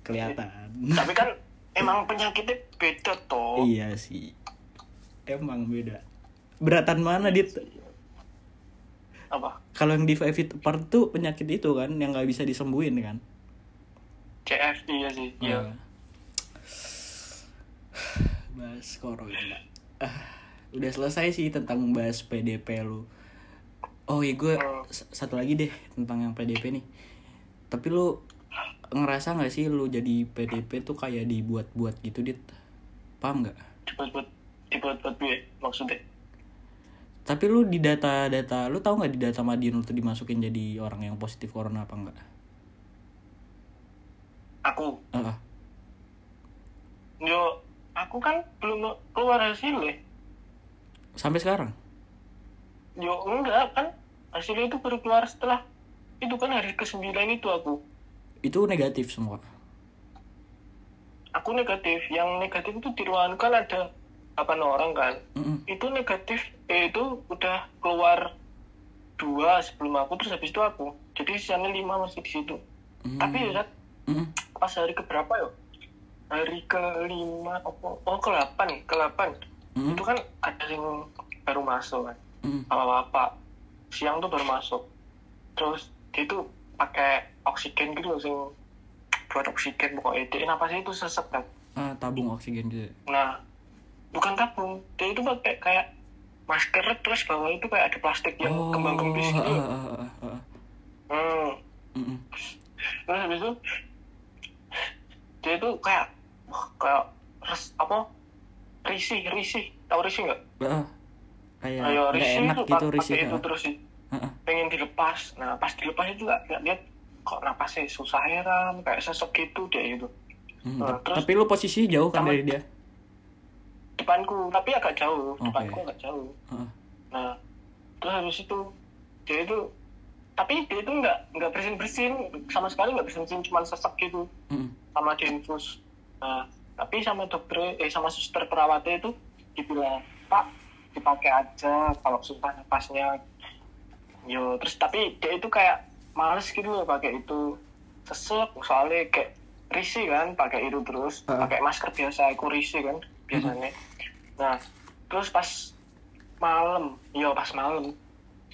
Kelihatan. Tapi kan emang penyakitnya beda toh. Iya sih. Emang beda. Beratan mana dit? Apa? Kalau yang di five feet apart tuh penyakit itu kan yang nggak bisa disembuhin kan? CF iya sih iya. Ah. bahas corona. Ah, udah selesai sih tentang bahas PDP lu oh iya gue Hmm. s- satu lagi deh tentang yang PDP nih. Tapi lu ngerasa nggak sih lu jadi PDP tuh kayak dibuat-buat gitu dit? Paham nggak? Dibuat-buat dibuat-buat gue maksudnya. Tapi lu di data-data lu tahu nggak di data Madiun lu tuh dimasukin jadi orang yang positif corona apa enggak aku? Ah, ah. yo aku kan belum keluar hasil ya sampai sekarang yo enggak kan. Hasilnya itu baru keluar setelah itu kan hari ke sembilan itu aku. Itu negatif semua? Aku negatif. Yang negatif itu di ruangan kan ada 8 orang kan. Mm-mm. itu negatif eh, itu udah keluar dua sebelum aku terus habis itu aku. Jadi sisanya lima masih di situ. Mm. tapi ya Zat, Mm-mm. pas hari ke berapa yo? Hari ke lima oh, oh ke delapan ke delapan. Mm-mm. itu kan ada yang baru masuk kan Mm-mm. bapak-bapak siang tuh baru masuk. Terus dia itu pakai oksigen gitu loh sing buat oksigen pokoknya. Dia napasnya itu sesek kan? Ah, tabung oksigen gitu nah bukan tabung. Dia itu pakai kayak masker terus bawah itu kayak ada plastik yang kembang kembis gitu ah, ah, ah, ah, ah. hmm. Mm-mm. terus habis itu dia itu kayak kayak res, apa? Risih risih. Tahu risih nggak? Ah, kayak ayo nggak risih enak itu gitu risih itu terus sih ah. pengen dilepas. Nah pas dilepas itu gak lihat kok napasnya susah heran kayak sesek gitu dia itu Hmm, Nah, terus- tapi lu posisi jauh kan dari dia? Depanku tapi agak jauh. Oke. depanku agak jauh. Ah, ah. nah terus habis itu dia itu tapi dia itu nggak nggak bersin bersin sama sekali nggak bersin bersin cuma sesek gitu. Mm-mm. sama diinfus nah tapi sama dokter eh sama suster perawatnya itu dibilang pak dipakai aja kalau susah napasnya. Yo terus tapi dia itu kayak males gitu loh pakai itu. Sesek soalnya kayak risih kan pakai itu terus. Ah. pakai masker biasa aku risih kan biasanya. Nah terus pas malam yo pas malam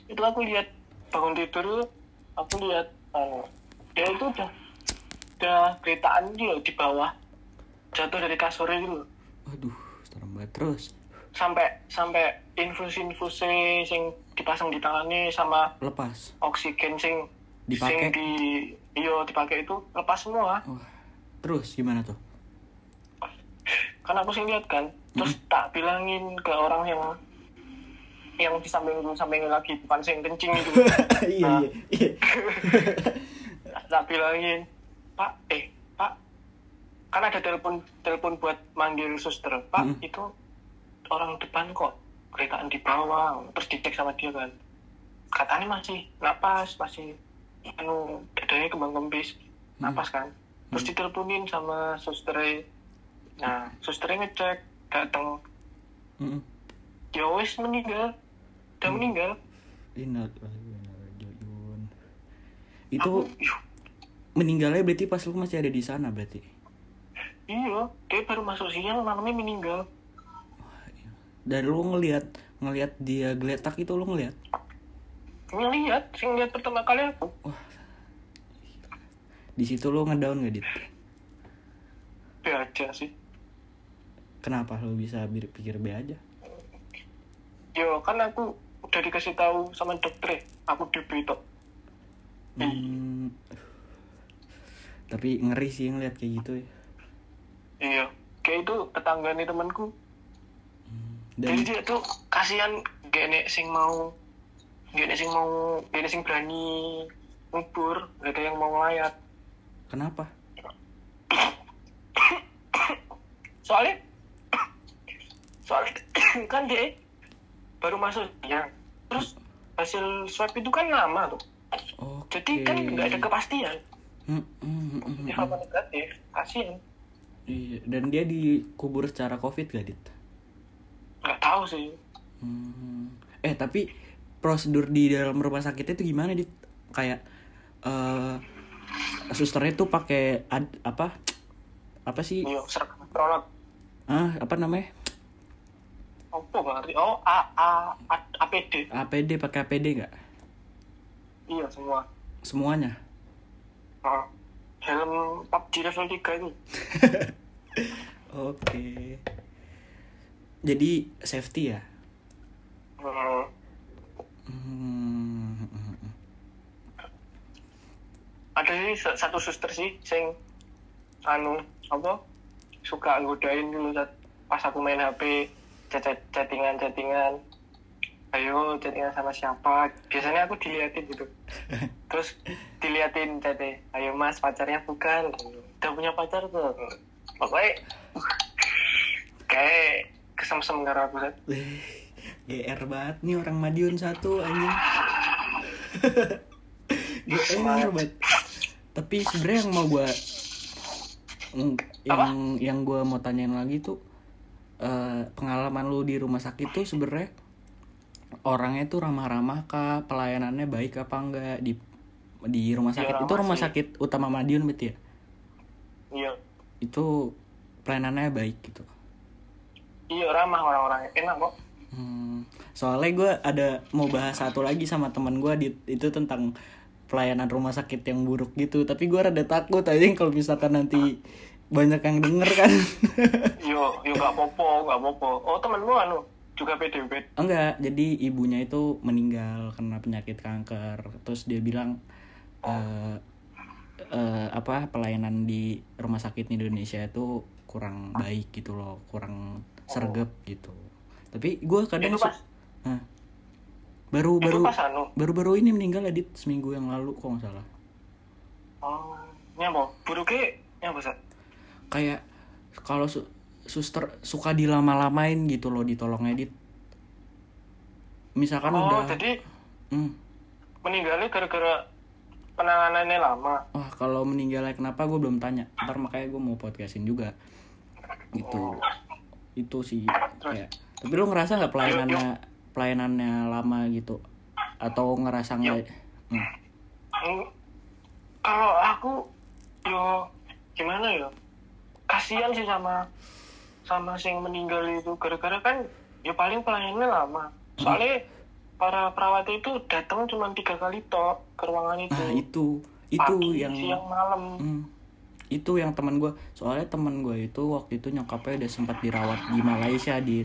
itu aku lihat bangun tidur aku lihat eh, dia itu udah udah gitu loh di bawah. Jatuh dari kasurnya gitu loh. Aduh, serem banget. Terus. Sampai sampai infus-infus sing dipasang di tangannya sama Lepas. oksigen sing Dipakai? sing di iyo dipakai itu lepas semua Wah. Terus gimana tuh? kan aku sih lihat kan terus tak bilangin ke orang yang yang di samping samping lagi bukan sing kencing itu *laughs* iya, Nah. iya, iya. *laughs* tak bilangin pak eh pak kan ada telepon telepon buat manggil suster pak Mm. itu orang depan kok keretaan di bawah terus dicek sama dia kan. Katanya masih napas masih anu dadanya kembang kempis napas kan. Terus diteleponin sama suster nah susternya ngecek datang Mm-mm. ya wes meninggal. Udah meninggal. Inna ilaihi raji'un. aku Itu "Yuh, meninggalnya berarti pas lu masih ada di sana berarti. iya dia baru masuk siang malamnya meninggal Dan lu ngelihat ngelihat dia geletak itu lu ngelihat. ngeliat sing lihat pertama kali aku Di situ lu ngedown gak dit? B aja sih Kenapa lu bisa berpikir B aja? yo kan aku udah dikasih tahu sama dokter aku DB tok Hmm. Tapi ngeri sih ngeliat kayak gitu ya. iya kayak itu tetangga nih temanku Dan jadi dia tuh kasihan gak sing mau gak sing mau gak sing berani ngubur gak ada yang mau ngelayat kenapa? soalnya soalnya kan dia baru masuk ya terus hasil swab itu kan lama tuh Oke. jadi kan nggak ada kepastian dia hmm. apa negatif kasihan Iya, dan dia dikubur secara covid gak dit? Nggak tahu sih. Hmm. Eh tapi prosedur di dalam rumah sakit itu gimana dit? Kayak eh susternya tuh pakai ad- apa? Apa sih? Iya, produk ah apa namanya? Apa ngerti? Oh a a A- APD APD pakai APD nggak? Iya semua. Semuanya? Nah, helm PUBG level 3 itu. *laughs* Oke jadi safety ya? Hmm, hmm. ada sih sa- satu suster sih sing anu apa suka nggodain dulu pas aku main HP chat chattingan chattingan ayo chattingan sama siapa? Biasanya aku diliatin gitu. *laughs* Terus diliatin chatnya. Ayo mas pacarnya bukan. Udah punya pacar tuh. Pokoknya *laughs* kayak kesemsem karena aku. Eh, *laughs* GR banget nih orang Madiun satu anjing. *laughs* GR banget. Tapi sebenarnya yang mau gua mm, yang yang gua mau tanyain lagi tuh eh, pengalaman lu di rumah sakit tuh sebenarnya orangnya tuh ramah-ramah kah, pelayanannya baik apa enggak di di rumah Ya, sakit itu ramah rumah sih. sakit utama Madiun berarti ya iya itu pelayanannya baik gitu iya ramah orang-orangnya. Enak kok. Hmm, soalnya gue ada mau bahas satu lagi sama teman gue di itu tentang pelayanan rumah sakit yang buruk gitu. Tapi gue rada takut aja kalau misalkan nanti banyak yang denger kan. *laughs* Yo yo gak popo gak popo oh temenmu anu juga PDW enggak jadi ibunya itu meninggal karena penyakit kanker. Terus dia bilang eh eh, apa pelayanan di rumah sakit di Indonesia itu kurang baik gitu loh kurang sergap gitu. Tapi gue kadang Itu pas- Hah? baru itu baru pas anu. baru-baru ini meninggal edit seminggu yang lalu kok nggak salah. Oh apa buruknya sih kayak kalau su- suster suka dilama-lamain gitu loh ditolong edit misalkan oh udah jadi Hmm. meninggalnya gara-gara penanganannya lama? Wah kalau meninggalnya kenapa gue belum tanya. Ntar makanya gue mau podcastin juga. Gitu itu sih kayak tapi lu ngerasa nggak pelayanannya pelayanannya lama gitu? Atau ngerasa nggak Hmm. Hmm, kalau aku yo gimana ya kasihan sih sama sama sing meninggal itu. Gara-gara kan ya paling pelayanannya lama. Soalnya para perawat itu datang cuma tiga kali tok ke ruangan itu. nah itu itu pagi yang siang malam. Hmm. Itu yang teman gue soalnya teman gue itu waktu itu nyokapnya udah sempat dirawat di Malaysia di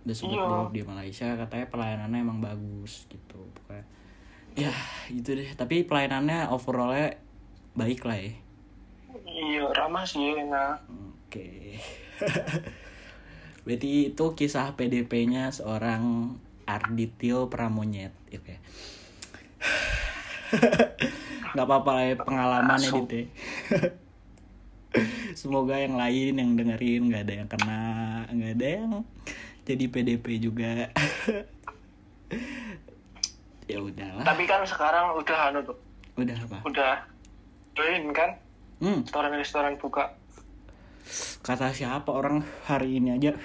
udah sempat Iya. dirawat di Malaysia katanya pelayanannya emang bagus gitu. Pokoknya ya gitu deh. Tapi pelayanannya overallnya baik lah ya. Iya ramah sih enak oke. *laughs* Berarti itu kisah PDP-nya seorang Arditio Pramonyet oke *laughs* nggak apa-apa lah ya pengalaman ya ya. *laughs* semoga yang lain yang dengerin nggak ada yang kena nggak ada yang jadi PDP juga. *laughs* Ya udahlah. Tapi kan sekarang udah anu tuh. Udah apa? Udah join kan? Hmm, restoran-restoran buka. Kata siapa orang hari ini aja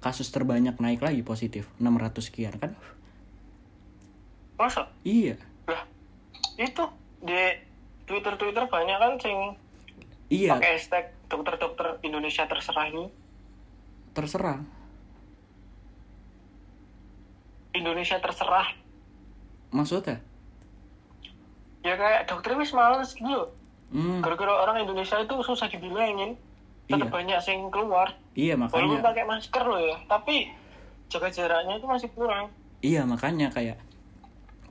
kasus terbanyak naik lagi positif 600 sekian kan? Masa? Iya. lah itu di Twitter Twitter banyak kan sing iya. pakai hashtag dokter-dokter Indonesia terserah ini. Terserah. Indonesia terserah. Maksudnya? Ya kayak dokter wis males gitu hmm, gara-gara orang Indonesia itu susah dibilangin. Tetap Iya. banyak sing keluar. Iya walaupun makanya. pakai masker loh ya. Tapi jaga jaraknya itu masih kurang. Iya makanya kayak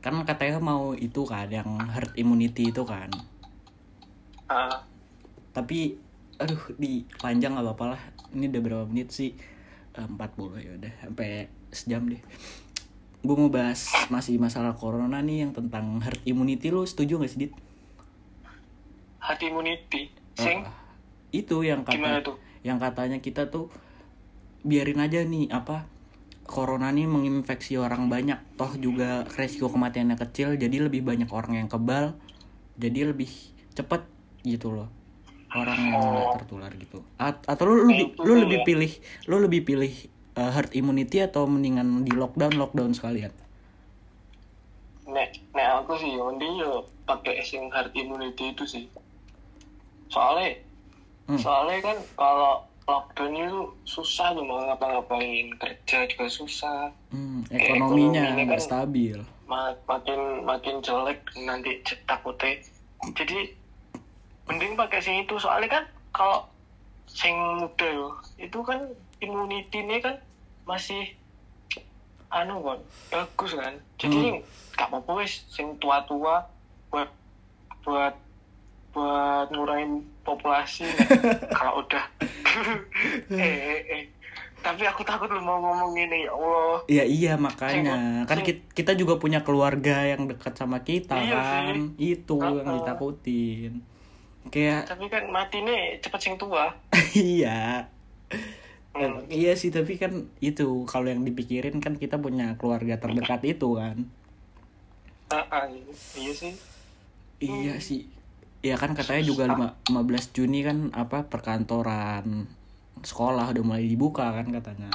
kan katanya mau itu kan yang herd immunity itu kan. Ah. Tapi aduh di panjang nggak apa-apa lah. Ini udah berapa menit sih? Eh, 40 ya udah sampai sejam deh. Gue mau bahas masih masalah corona nih yang tentang herd immunity lu setuju gak sih dit? Hati immunity? Sing? Ah, itu yang gimana kata tuh? yang katanya kita tuh biarin aja nih apa corona nih menginfeksi orang banyak. Toh juga resiko kematiannya kecil jadi lebih banyak orang yang kebal jadi lebih cepet gitu loh. Orang yang nggak tertular gitu. A- atau lu lebih Itu lu tuh lebih pilih lu lebih pilih uh, herd immunity atau mendingan di lockdown lockdown sekalian? Nek nek aku sih mending yo pakai sing herd immunity itu sih. Soalnya Hmm. soalnya kan kalau lockdown itu susah tuh mau ngapa-ngapain kerja juga susah. Hmm, ekonominya nggak kan- stabil. Ma- makin makin jelek nanti takutnya jadi mending pakai sing itu. Soalnya kan kalau sing muda yo itu kan imunitinya kan masih anu kan bagus kan. Jadi gak apa-apa wis sing tua-tua buat buat buat ngurangin populasi. Kan. *laughs* kalau udah eh, eh, eh. tapi aku takut lu mau ngomong ini ya Allah. Iya iya makanya. Sing- kan sing- kita juga punya keluarga yang dekat sama kita Iya kan? itu yang Uh-uh. ditakutin. Kayak tapi kan mati nih cepet sing tua. *laughs* Iya. Hmm. iya sih tapi kan itu kalau yang dipikirin kan kita punya keluarga terdekat itu kan? Ah, ah, iya sih. Iya sih ya kan katanya juga lima- 15 Juni kan apa perkantoran sekolah udah mulai dibuka kan katanya.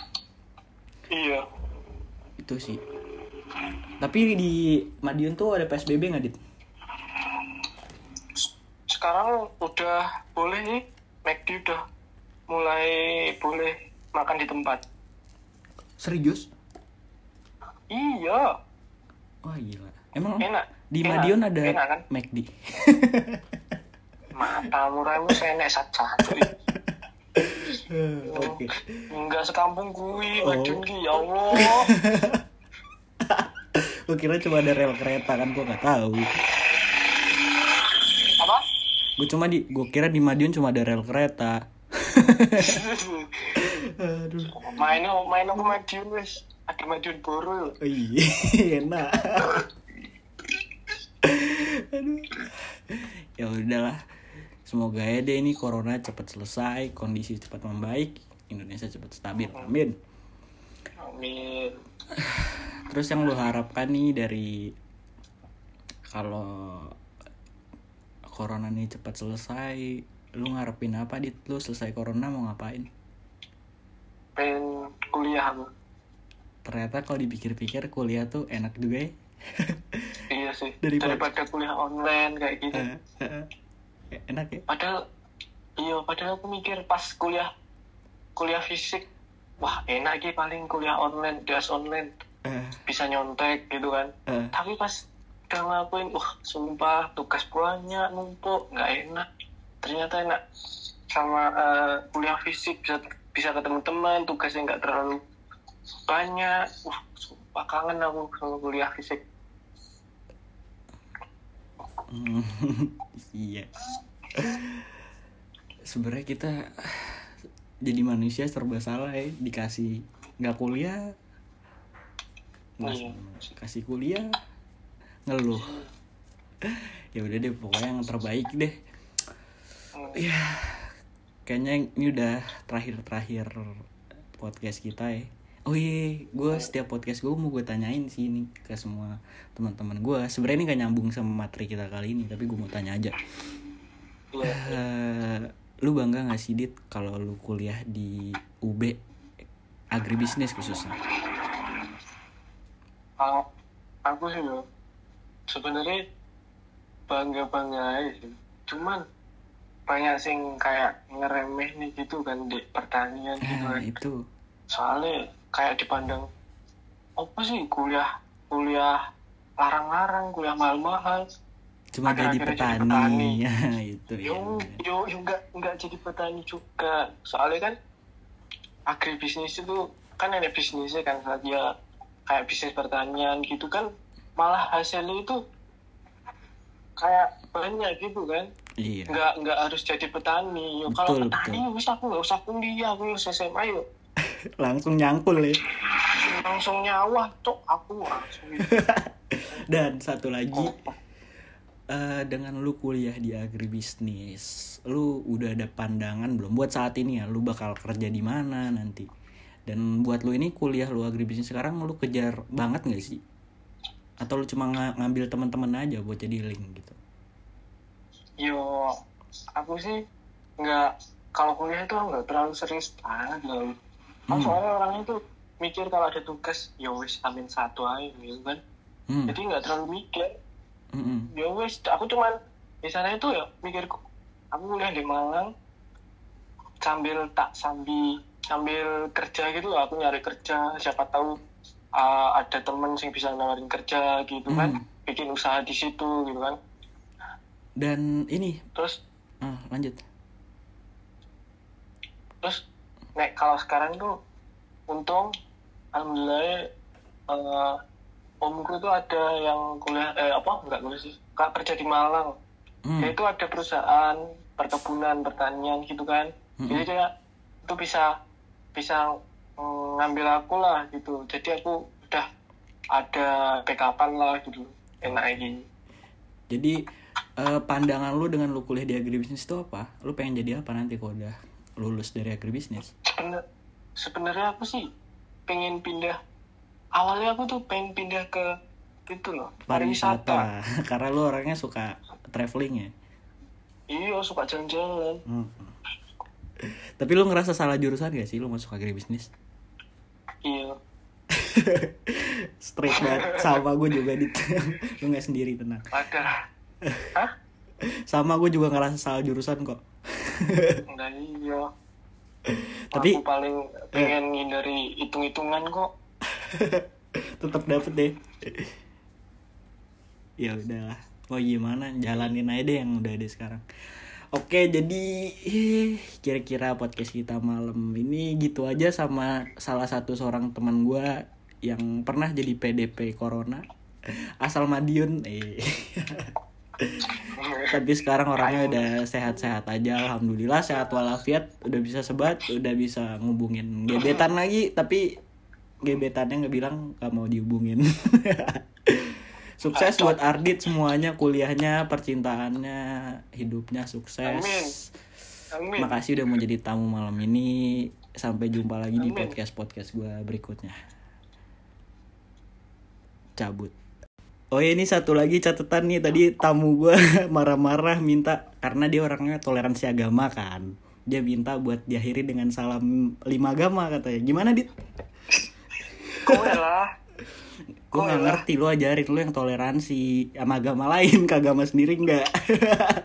Iya. Itu sih. Tapi di Madiun tuh ada PSBB nggak dit? Sekarang udah boleh nih. McD udah mulai boleh makan di tempat. Serius? Iya. Wah gila. Emang enak. di Enak. Madiun ada enak kan? McD *laughs* mata murahmu enak satu oke. Enggak sekampung kui Oh. Ki ya Allah. *laughs* Gue kira cuma ada rel kereta kan gue nggak tahu. Apa? Gue cuma di gue kira di Madiun cuma ada rel kereta. *laughs* Aduh. Main main aku Madiun wes ada Madiun Boro oh, iya *laughs* enak. Aduh. Ya udahlah semoga ya deh ini corona cepat selesai kondisi cepat membaik Indonesia cepat stabil. Amin. Amin. Terus yang lu harapkan nih dari kalau corona nih cepat selesai lu ngarepin apa dit? Lu selesai corona mau ngapain? Pengen kuliah aku ternyata kalau dipikir-pikir kuliah tuh enak juga ya. Iya sih. *laughs* Daripada- daripada kuliah online kayak gitu enak ya? Padahal iya padahal aku mikir pas kuliah kuliah fisik wah enak sih paling kuliah online das online Eh, bisa nyontek gitu kan. Eh, tapi pas udah ngelakuin wah sumpah tugas banyak numpuk nggak enak. Ternyata enak. Sama eh, kuliah fisik bisa bisa ketemu teman tugasnya nggak terlalu banyak. Wah sumpah kangen aku sama kuliah fisik *laughs* iya sebenarnya kita jadi manusia serba salah ya dikasih nggak kuliah nggak Iya. kasih kuliah ngeluh ya udah deh pokoknya yang terbaik deh Hmm. ya kayaknya ini udah terakhir-terakhir podcast kita ya oh iya gue setiap podcast gue mau gue tanyain sih ini ke semua teman-teman gue sebenarnya ini gak nyambung sama materi kita kali ini tapi gue mau tanya aja. Eh, lu bangga gak sih dit kalau lu kuliah di UB agribisnis khususnya? Kalau aku sih loh sebenarnya bangga bangga aja sih. Cuman banyak sing kayak ngeremeh nih gitu kan di pertanian gitu nah kan. itu. Soalnya kayak dipandang apa sih kuliah kuliah larang-larang kuliah mahal-mahal. Cuma jadi Akhir-akhirnya jadi petani, petani. *laughs* ya itu ya yo yo yo nggak nggak jadi petani juga. Soalnya kan agribisnis itu kan ada bisnisnya kan saja. Kayak bisnis pertanian gitu kan malah hasilnya itu kayak banyak gitu kan. Iya. Nggak nggak harus jadi petani. Yo kalau Betul, petani wis aku nggak usah kuliah aku lulus SMA yo langsung nyangkul ya langsung nyawa cok aku langsung *laughs* dan satu lagi eh, dengan lu kuliah di agribisnis, lu udah ada pandangan belum buat saat ini ya, lu bakal kerja di mana nanti? Dan buat lu ini kuliah lu agribisnis sekarang lu kejar banget gak sih? Atau lu cuma nga- ngambil teman-teman aja buat jadi link gitu? yo aku sih nggak kalau kuliah itu nggak terlalu serius banget loh Hmm. soalnya orang itu mikir kalau ada tugas ya wis amin satu aja gitu kan Hmm. jadi nggak terlalu mikir mm-mm. ya wis aku cuman di sana itu ya mikirku aku kuliah di Malang sambil tak sambil sambil kerja gitu aku nyari kerja siapa tahu uh, ada temen yang bisa nawarin kerja gitu kan Hmm. bikin usaha di situ gitu kan Dan ini terus ah, lanjut. terus nek kalau sekarang tuh untung alhamdulillah eh, omku tuh ada yang kuliah eh apa enggak kuliah sih kak kerja di Malang Hmm. dia itu ada perusahaan perkebunan pertanian gitu kan Mm-mm. jadi dia itu bisa bisa mm, ngambil aku lah gitu jadi aku udah ada backupan lah gitu enak ini Jadi eh, pandangan lu dengan lu kuliah di agribisnis itu apa? Lu pengen jadi apa nanti kalau udah lulus dari agribisnis? Sebenar- sebenarnya aku sih pengen pindah awalnya aku tuh pengen pindah ke itu loh pariwisata *laughs* Karena lu orangnya suka traveling ya. iya suka jalan-jalan Hmm. Tapi lu ngerasa salah jurusan gak sih lu masuk agribisnis? iya *laughs* Straight banget sama gue juga dit. *laughs* lu nggak sendiri tenang. ada hah Sama gue juga ngerasa salah jurusan kok. enggak iya Tapi- aku paling pengen ngindari hitung-hitungan kok *laughs* Tetap dapet deh. ya udahlah. Mau gimana? Jalanin aja deh yang udah ada sekarang. Oke, jadi eh, kira-kira podcast kita malam ini gitu aja sama salah satu seorang teman gua yang pernah jadi PDP Corona. Asal Madiun. Eh. *laughs* Tapi sekarang orangnya udah sehat-sehat aja, alhamdulillah sehat walafiat, udah bisa sebat, udah bisa ngubungin gebetan lagi, tapi gebetannya nggak bilang nggak mau dihubungin. *laughs* sukses buat Ardit semuanya, kuliahnya, percintaannya, hidupnya sukses. Amin. amin Makasih udah mau jadi tamu malam ini. Sampai jumpa lagi di podcast podcast gue berikutnya. Cabut. Oh ya, ini satu lagi catatan nih tadi tamu gue *laughs* marah-marah minta karena dia orangnya toleransi agama kan. Dia minta buat diakhiri dengan salam lima agama katanya. Gimana dit? kok lah Gue nggak elah. ngerti lu ajarin lu yang toleransi sama agama lain ke agama sendiri enggak.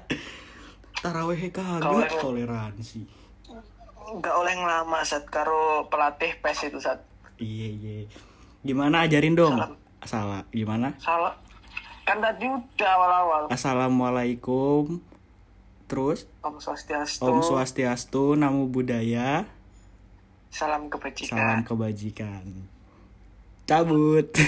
*laughs* Taraweh kagak toleransi. nggak oleh ngelama saat karo pelatih pes itu saat Iya iya. Gimana ajarin dong? Salam. Salah. Gimana? salah kan tadi udah awal-awal Assalamualaikum. Terus Om Swastiastu Om Swastiastu, Namo Buddhaya, salam kebajikan salam kebajikan. Cabut. *laughs*